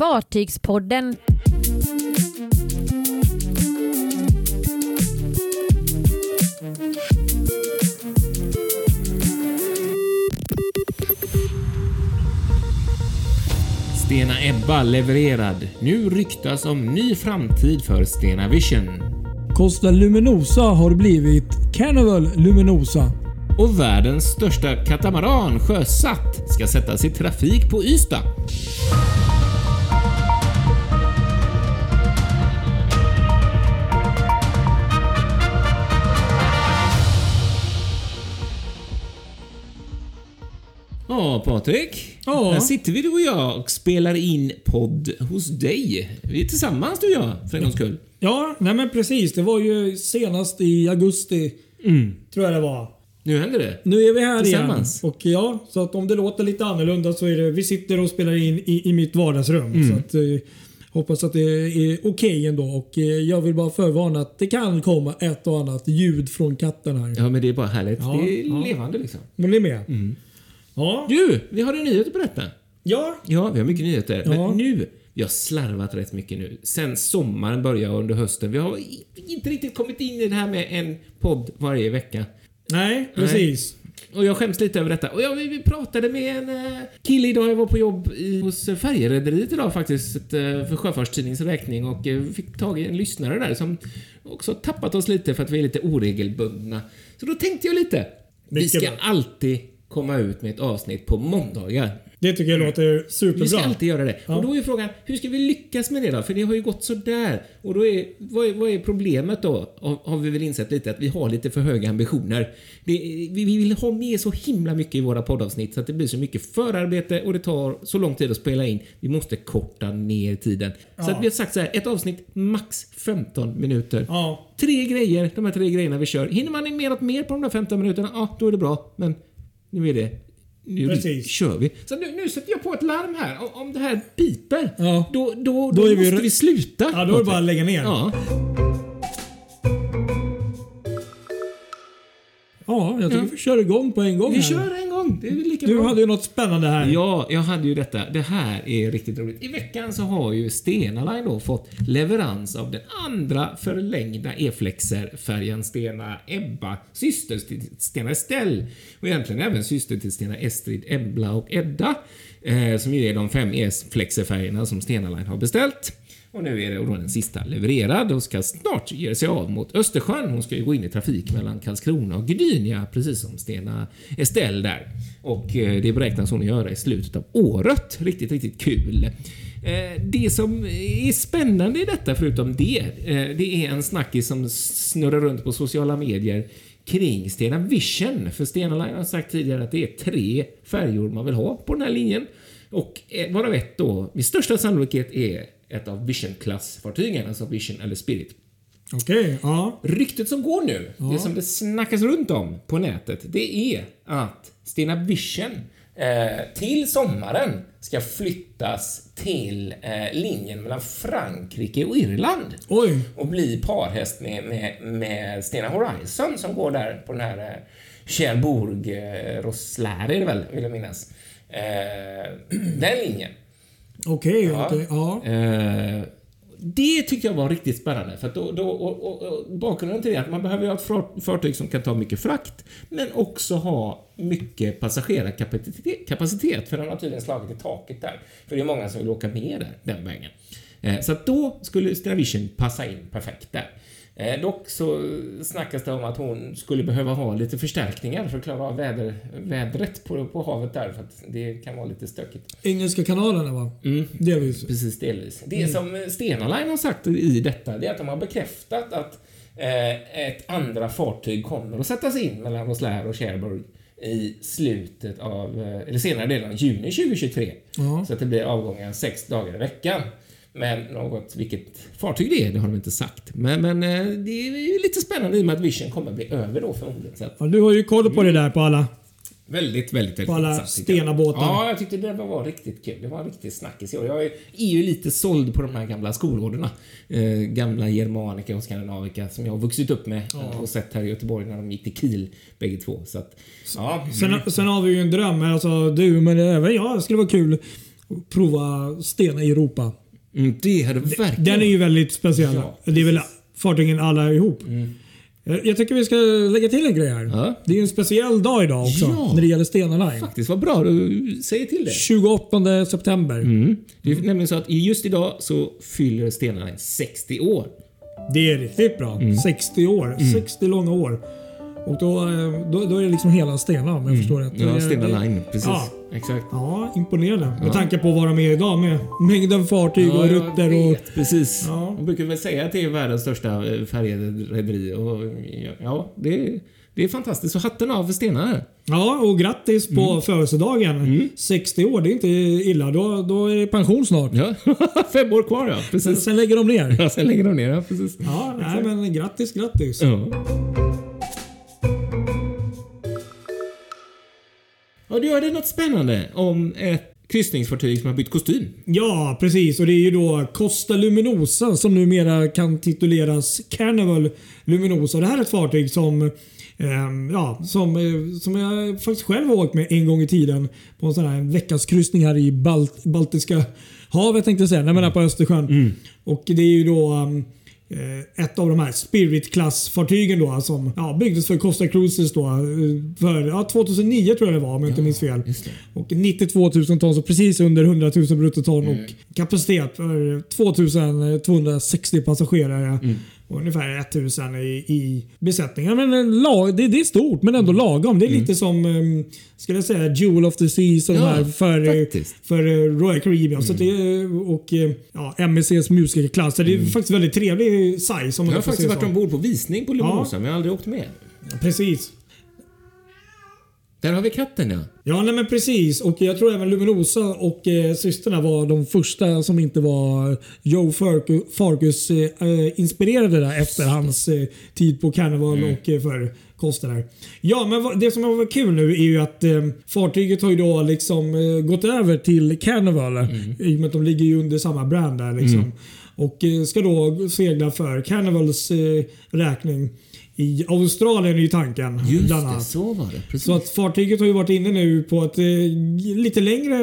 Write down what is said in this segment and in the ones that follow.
Fartygspodden. Stena Ebba levererad. Nu ryktas om ny framtid för Stena Vision. Costa Luminosa har blivit Carnival Luminosa. Och världens största katamaran sjösatt ska sättas i trafik på Ystad. Ja, Patrik. Ja. Här sitter vi du och jag och spelar in podd hos dig. Vi är tillsammans du och jag, för en gångs skull. Ja, nej men precis. Det var ju senast i augusti. Tror jag det var. Nu händer det. Nu är vi här Tillsammans. igen. Och ja, så att om det låter lite annorlunda så är det... Vi sitter och spelar in i, i mitt vardagsrum. Så att, eh, hoppas att det är okej ändå. Och eh, jag vill bara förvarna att det kan komma ett och annat ljud från katten här. Ja, men det är bara härligt. Ja, det är ja. levande liksom. Men ni är med? Ja. Du, vi har en nyhet att berätta. Ja. Ja, vi har mycket nyheter. Ja. Men nu, vi har slarvat rätt mycket nu. Sen sommaren började under hösten. Vi har inte riktigt kommit in i det här med en podd varje vecka. Nej, precis. Och jag skäms lite över detta. Och jag, vi, pratade med en eh, kille idag. Jag var på jobb i, hos färjerederiet idag faktiskt. eh, För Sjöfartstidningens räkning. Och eh, fick tag i en lyssnare där som också tappat oss lite för att vi är lite oregelbundna. Så då tänkte jag lite. Vi ska alltid komma ut med ett avsnitt på måndagar. Det tycker jag låter superbra. Vi ska alltid göra det. Ja. Och då är frågan, hur ska vi lyckas med det då? För det har ju gått sådär. Och då är, vad är, vad är problemet då? Har, vi väl insett lite att vi har lite för höga ambitioner. Det, vi, vi vill ha med så himla mycket i våra poddavsnitt så att det blir så mycket förarbete och det tar så lång tid att spela in. Vi måste korta ner tiden. Så Ja. att vi har sagt så här, ett avsnitt max 15 minuter. Ja. Tre grejer, de här tre grejerna vi kör. Hinner man med något mer på de där 15 minuterna, ja då är det bra. Men nu är det nu Precis. kör vi. Så nu, nu sätter jag på ett larm här. Om, det här piper, Ja. då, då, då, Då är vi måste re- vi, sluta. Ja, då är det bara att lägga ner. Ja. Ja, jag tycker vi kör igång på en gång Vi här. kör en. Det är lika Du bra. hade ju något spännande här. Ja, jag hade ju detta. Det här är riktigt roligt. I veckan så har ju Stena Line då fått leverans av den andra förlängda E-flexer-färjan Stena Ebba, syster till Stena Estelle och egentligen även syster till Stena Estrid, Ebla och Edda, eh, som ju är de fem E-flexer-färgerna som Stena Line har beställt. Och nu är det då den sista levererad och ska snart ge sig av mot Östersjön. Hon ska ju gå in i trafik mellan Karlskrona och Gdynia, precis som Stena Estelle där. Och eh, det beräknas hon göra i slutet av året. Riktigt, riktigt kul. Eh, det som är spännande i detta, förutom det, eh, det är en snackis som snurrar runt på sociala medier kring Stena Vision. För Stena Line har sagt tidigare att det är tre färjor man vill ha på den här linjen. Och varav ett då med största sannolikhet är ett av Vision-klassfartygen, alltså Vision eller Spirit. Okej, ja. Ryktet som går nu, det som det snackas runt om på nätet, det är att Stena Vision eh, till sommaren ska flyttas till eh, linjen mellan Frankrike och Irland Oj. och bli parhäst med, med, med Stena Horizon som går där på den här eh, Cherbourg, eh, är det väl, vill jag minnas. Eh, den linjen. Okej, okej. Ja. Eh, det tyckte jag var riktigt spännande. För då, då, och, och, och bakgrunden till det är att man behöver ha ett far- fartyg som kan ta mycket frakt, men också ha mycket passagerarkapacitet. Kapacitet, för den har tydligen slagit i taket där. För det är många som vill åka med där, den vägen. Eh, så att då skulle Stena Vision passa in perfekt där. Eh, dock så snackas det om att hon skulle behöva ha lite förstärkningar för att klara av väder, vädret på, på havet där, för att det kan vara lite stökigt. Engelska kanalerna va? Mm. Delvis. Precis, delvis. Det som Stena Line har sagt i detta, det är att de har bekräftat att eh, ett andra fartyg kommer att sättas in mellan Roslaire och Cherbourg i slutet av, eh, eller senare delen av juni 2023. Ja. Så att det blir avgångar sex dagar i veckan. Men något, vilket fartyg det är, det har de inte sagt. Men, men eh, det är lite spännande i och med att Vision kommer att bli över då förmodligen. Så att, Ja, du har ju koll på det där på alla. Väldigt, väldigt, väldigt På alla. Stena-båtar. Ja, jag tyckte det var riktigt kul. Det var en riktig snackis. Jag är ju lite såld på de här gamla skolorderna. Eh, gamla Germanica och Skandinavika som jag har vuxit upp med och sett här i Göteborg när de gick till Kiel bägge två. Så att, ja. Sen, sen har vi ju en dröm alltså du men även jag. Det skulle vara kul prova Stena i Europa. Mm, det hade verkligen... Den är ju väldigt speciell. Ja, det är väl fartygen alla ihop. Jag- Jag tycker vi ska lägga till en grej här. Ja. Det är ju en speciell dag idag också Ja. när det gäller Stena Line. Faktiskt, vad bra du säger till det. 28 september. Mm. Det är nämligen så att just idag så fyller Stena Line 60 år. Det är riktigt bra. Mm. 60 år. 60 långa år. Och då, eh, då, då är det liksom hela Stena om jag förstår rätt. Mm. Ja, Stena Line. Precis. Ja. Exakt. Ja, imponerande. Med tanke på vad de är idag med mängden fartyg och Ja, jag rutter och... vet, Precis. Ja. Man brukar väl säga att det är världens största eh, färjerederi. Och ja, det, det är fantastiskt. Så hatten av för Stena. Ja, och grattis på Mm. födelsedagen. 60 år, det är inte illa. Då, då är det pension snart. Ja, fem år kvar ja. Sen, Precis. sen lägger de ner. Ja, sen lägger de ner ja, precis. Ja, nej, men grattis, grattis. Ja. Ja, du hörde något spännande om ett kryssningsfartyg som har bytt kostym. Ja, precis. Och det är ju då Costa Luminosa som numera kan tituleras Carnival Luminosa. Det här är ett fartyg som ehm, Ja, som, eh, som jag faktiskt själv har åkt med en gång i tiden på en sån här veckas kryssning här i Balt Baltiska havet tänkte jag säga. Nej men här på Östersjön. Och det är ju då um, eh, ett av de här Spirit-klassfartygen då som ja, byggdes för Costa Cruises då. eh, För ja, 2009 tror jag det var om jag inte minns fel. Och 92 000 ton, så precis under 100 000 bruttoton och kapacitet för 2260 passagerare. Och ungefär 1000 i, i besättningen. Men en lag, det, det är stort men ändå lagom. Det är lite som, um, skulle jag säga, Jewel of the Seas Ja, här för, eh, faktiskt. för eh, Royal Caribbean. Så det, och eh, ja, MSCs musikerklass. Så Det är faktiskt väldigt trevlig size. Om Jag har faktiskt varit så. ombord på visning på Luminosa, men jag har aldrig åkt med. Precis. Där har vi katten ja. Ja, nej men precis. Och jag tror även Luminosa och eh, systrarna var de första som inte var Joe Farku- Farkus eh, eh, inspirerade där efter hans eh, tid på Carnival och eh, för Costa där. Ja, men det som har varit kul nu är ju att eh, fartyget har ju då liksom eh, gått över till Carnival i och med att de ligger ju under samma brand där liksom. Och eh, ska då segla för Carnivals eh, räkning. I Australien är ju tanken. Just bland det, så var det. Precis. Så att fartyget har ju varit inne nu på ett eh, lite längre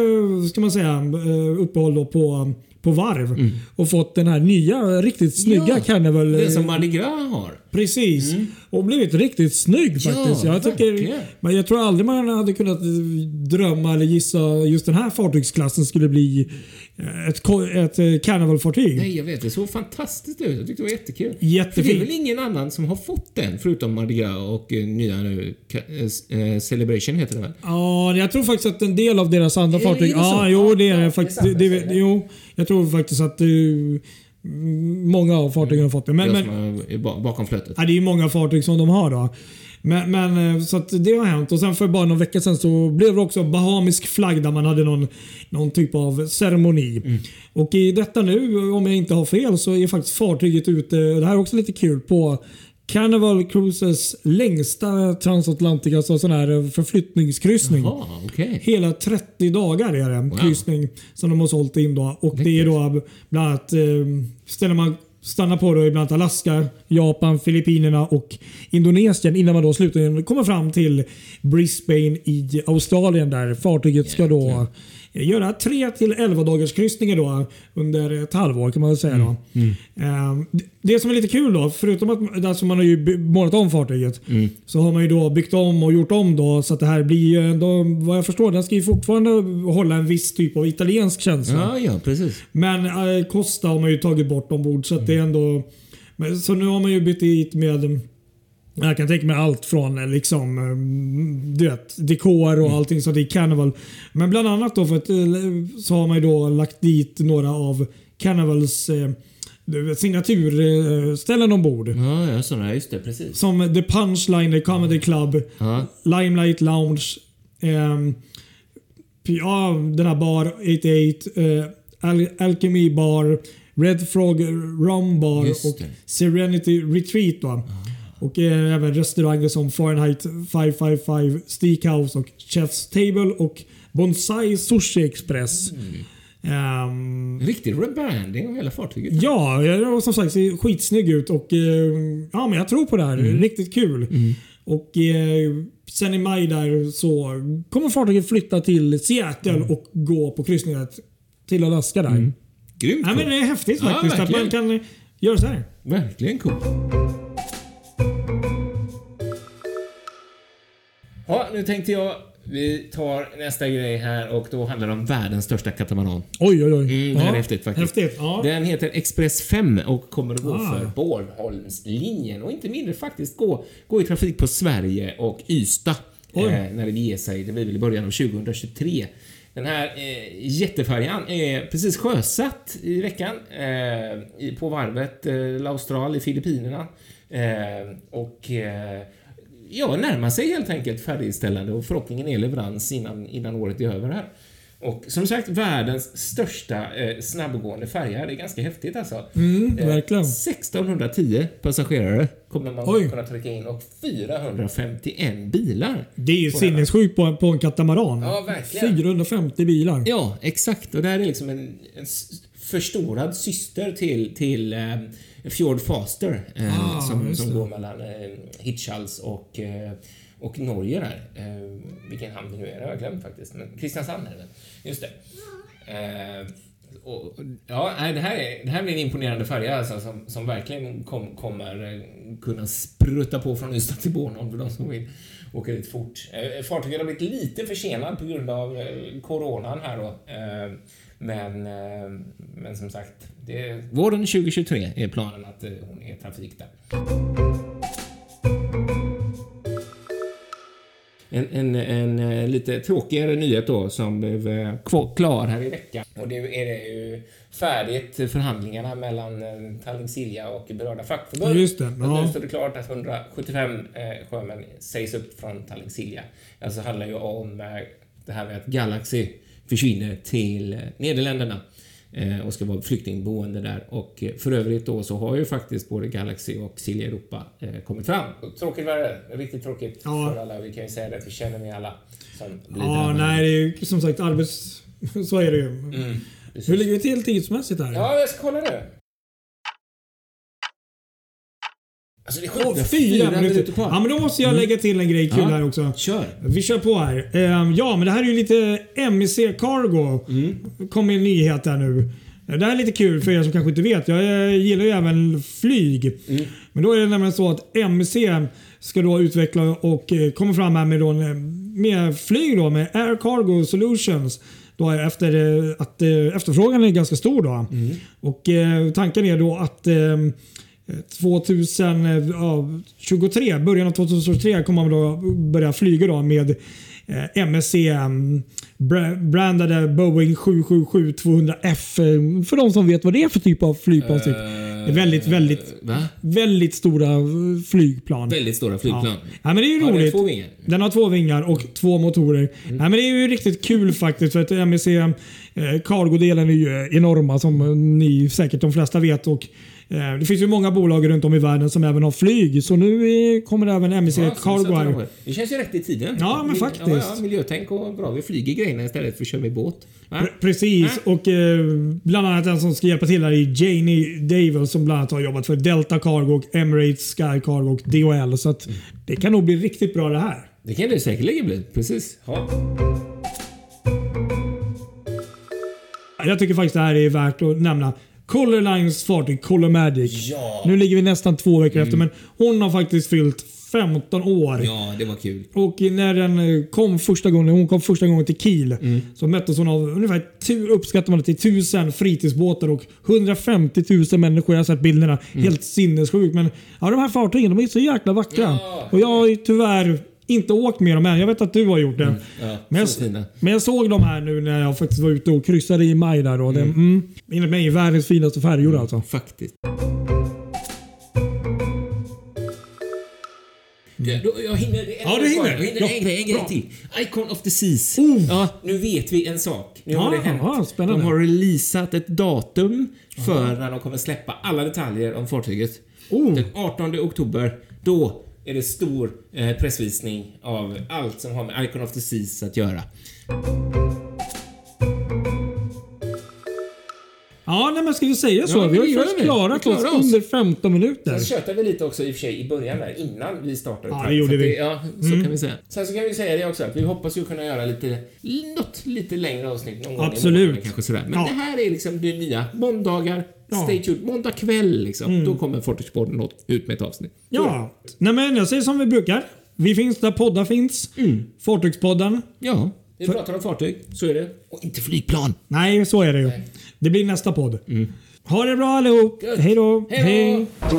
ska man säga, eh, uppehåll på, på varv. Och fått den här nya riktigt snygga Mm. Ja, Carnival. det eh, som Mardi Gras har. Precis. Och blivit riktigt snygg Ja, faktiskt. jag, tycker, men jag tror aldrig man hade kunnat drömma eller gissa just den här fartygsklassen skulle bli ett, ett eh, Carnival-fartyg. Nej, jag vet. Det såg fantastiskt ut. Jag tyckte det var jättekul. För det är Jättefint. väl ingen annan som har fått den förutom Mardi Gras och eh, nya nu eh, eh, Celebration heter det väl? Ja, jag tror faktiskt att en del av deras andra Är- fartyg... är det så? Ja, jo det är Ja, faktiskt. det Det, jo, jag tror faktiskt att eh, mm, många av fartygen har fått det. Men, Det men, bakom flötet. ja, det är ju många fartyg som de har då. Men, men eh, så att det har hänt och sen för bara någon vecka sedan så blev det också bahamisk flagg där man hade någon, någon typ av ceremoni. Mm. Och i detta nu, om jag inte har fel, så är faktiskt fartyget ute, det här är också lite kul, på Carnival Cruises längsta transatlantika, alltså sån här förflyttningskryssning. Jaha, okej. Hela 30 dagar är det en Wow. kryssning som de har sålt in då. Och det är då bland annat eh, ställer man stannar på då i bland annat Alaska, Japan, Filippinerna och Indonesien innan man då slutligen kommer fram till Brisbane i Australien där fartyget ska då göra 3 till 11 dagars kryssningar då under ett halvår kan man väl säga. Då. Eh, det- Det som är lite kul då, förutom att alltså man har ju målat om fartyget, så har man ju då byggt om och gjort om då så att det här blir ju ändå, vad jag förstår, den ska ju fortfarande hålla en viss typ av italiensk känsla. Ja, ja, presus. Men eh, Costa har man ju tagit bort ombord så att det är ändå... Men, så nu har man ju bytt hit med... Jag kan tänka mig allt från eh, liksom, eh, du vet, dekor och allting så det är Carnival. Men bland annat då för att, eh, så har man ju då lagt dit några av Carnivals eh, signaturställen ombord. Ja, ja, sådana. Just det, precis. Som The Punchline Comedy Club, Ja. Limelight Lounge, ehm, ja, den här bar 88, eh, Al Alchemy Bar, Red Frog Rum Bar och. Serenity Retreat. Då. Och eh, även restauranger som Fahrenheit 555 Steakhouse och Chef's Table och Bonsai Sushi Express. Ehm, Riktig rebranding av hela fartyget. Ja, jag- som sagt ser skitsnygg ut och eh, ja, men jag tror på det här. Riktigt kul. Och eh, sen i maj där så kommer fartyget flytta till Seattle och gå på kryssningar ett till Alaska där. Grymt Ja, men det är häftigt Ja, faktiskt att man kan göra så här. Verkligen coolt. Ja, nu tänkte jag vi tar nästa grej här och då handlar det om världens största katamaran. Oj, oj, oj. Mm, det här är häftigt faktiskt. Häftigt. Ja. Den heter Express 5 och kommer att gå Ah. för Bornholmslinjen och inte mindre faktiskt gå, gå i trafik på Sverige och Ystad eh, när det ger sig. Det blir väl i början av 2023. Den här eh, jättefärjan är precis sjösatt i veckan eh, på varvet eh, La Austral i Filippinerna. Eh, och eh, ja, närmar sig helt enkelt färdigställande och förhoppningen är leverans innan, innan året är över här. Och som sagt, världens största eh, snabbgående färja. Det är ganska häftigt alltså. Mm, verkligen. 1610 passagerare kommer man Oj. kunna trycka in och 451 bilar. Det är ju sinnessjukt på, på en katamaran. Ja, verkligen. 450 bilar. Ja, exakt. Och det här är liksom en, en förstorad syster till, till eh, Fjord Faster eh, Ah, som, som går mellan eh, Hirtshals och, eh, och Norge där. Eh, vilken hamn det nu är, det har jag glömt faktiskt. Men Kristiansand är det. Just det. Eh, och, ja, det, här är, det här blir en imponerande färja alltså, som, som verkligen kom, kommer kunna sprutta på från Ystad till Bornholm för de som vill åka dit fort. Eh, fartyget har blivit lite försenad på grund av eh, coronan här då. Men, eh, men som sagt, det är, våren 2023 är planen att eh, hon är trafik där. En, en, en, eh, lite tråkigare nyhet då som blev klar här i veckan. Och det är det ju färdigt förhandlingarna mellan Tallink Silja och berörda fackförbund. Ja, just det. Ja. Nu står det klart att 175 eh, sjömän sägs upp från Tallink Silja. Alltså handlar ju om eh, det här med att Galaxy försvinner till eh, Nederländerna eh, och ska vara flyktingboende där. Och eh, för övrigt då så har ju faktiskt både Galaxy och Silja Europa kommit fram. Tråkigt var det. Riktigt tråkigt Ja. för alla. Vi kan ju säga det att vi känner med alla Ja, nej, det är ju som sagt arbets... Så är det ju. Mm. Hur ligger vi till tidsmässigt här? Ja, jag ska kolla det. Alltså det är sjukt. fyra minuter kvar. Ja, men då måste jag lägga till en grej kul Ja. här också. Kör. Vi kör på här. Ehm, ja, men det här är ju lite MEC Cargo. kom en nyhet här nu. Det här är lite kul för er som kanske inte vet. Jag eh, gillar ju även flyg. Men då är det nämligen så att MEC ska då utveckla och eh, komma fram här med, då, med flyg då, med Air Cargo Solutions. Då efter eh, att efterfrågan är ganska stor. Då. Och eh, Tanken är då att eh, 2023, början av 2023 kommer man då börja flyga då med eh, MSC um, bra- brandade Boeing 777-200F. eh, För de som vet vad det är för typ av flygplan. typ. Är väldigt, väldigt, Va? väldigt stora eh, flygplan. Väldigt stora flygplan. Ja. ja, men det är ju Har den roligt. två vingar? Den har två vingar och två motorer. Mm. Nej, men det är ju riktigt kul faktiskt för att eh, Cargo-delen är ju enorma som eh, ni säkert de flesta vet. Och, eh, det finns ju många bolag runt om i världen som även har flyg. Så nu eh, kommer även MEC Ja, Cargo. Det känns ju rätt i tiden. Ja, men faktiskt. Ja, ja, miljötänk och bra. Vi flyger grejerna istället för att köra med båt. Va? Pre- Precis. Och eh, bland annat den som ska hjälpa till här är Janie Davel som bland annat har jobbat för Delta Cargo, och Emirates Sky Cargo och DHL. Så att det kan nog bli riktigt bra det här. Det kan det säkerligen bli. Precis. Ja. Jag tycker faktiskt det här är värt att nämna. Color Lines fartyg Color Magic. Ja. Nu ligger vi nästan två veckor efter men hon har faktiskt fyllt 15 år. ja, det var kul. Och när den eh, kom första gången, hon kom första gången till Kiel så möttes hon av ungefär, uppskattar man det till 1000 fritidsbåtar och 150 000 människor. Jag har sett bilderna. Helt sinnessjukt. Men ja, de här fartygen de är så jäkla vackra. Ja. Och jag har ju tyvärr inte åkt med dem än. Jag vet att du har gjort det. Ja, Men jag, fina. men jag såg dem här nu när jag faktiskt var ute och kryssade i maj. Där och det, mm, enligt mig världens finaste färjor alltså. Faktiskt. Då, jag hinner, en Ja, du hinner. Jag hinner Ja, en grej, en grej till. Icon of the Seas. Oh. Ja, nu vet vi en sak. Nu har det hänt. ja, spännande. De har releasat ett datum för när de kommer släppa alla detaljer om fartyget. Oh. Den 18 oktober. Då är det stor eh, pressvisning av allt som har med Icon of the Seas att göra. Ja, nej, men ska vi säga så? Ja, vi har ju det. klarat Vi oss under 15 minuter. Sen tjötade vi lite också i och för sig i början där innan vi startade. Ja, det gjorde vi. Mm. Ja, så kan vi säga. Sen så kan vi säga det också att vi hoppas ju kunna göra lite, något lite längre avsnitt någon gång i Absolut. månaden kanske sådär. Men Ja. det här är liksom det nya. Måndagar, Ja. stay tuned. Måndag kväll liksom. Då kommer Fortishpodden ut med ett avsnitt. Ja. Nej, men jag säger som vi brukar. Vi finns där poddar finns. Mm. Fartygspodden. Ja, vi pratar om fartyg. Så är det. Och inte flygplan. Nej, så är det ju. Det blir nästa podd. Ha det bra allihop. Hej då. Hej då.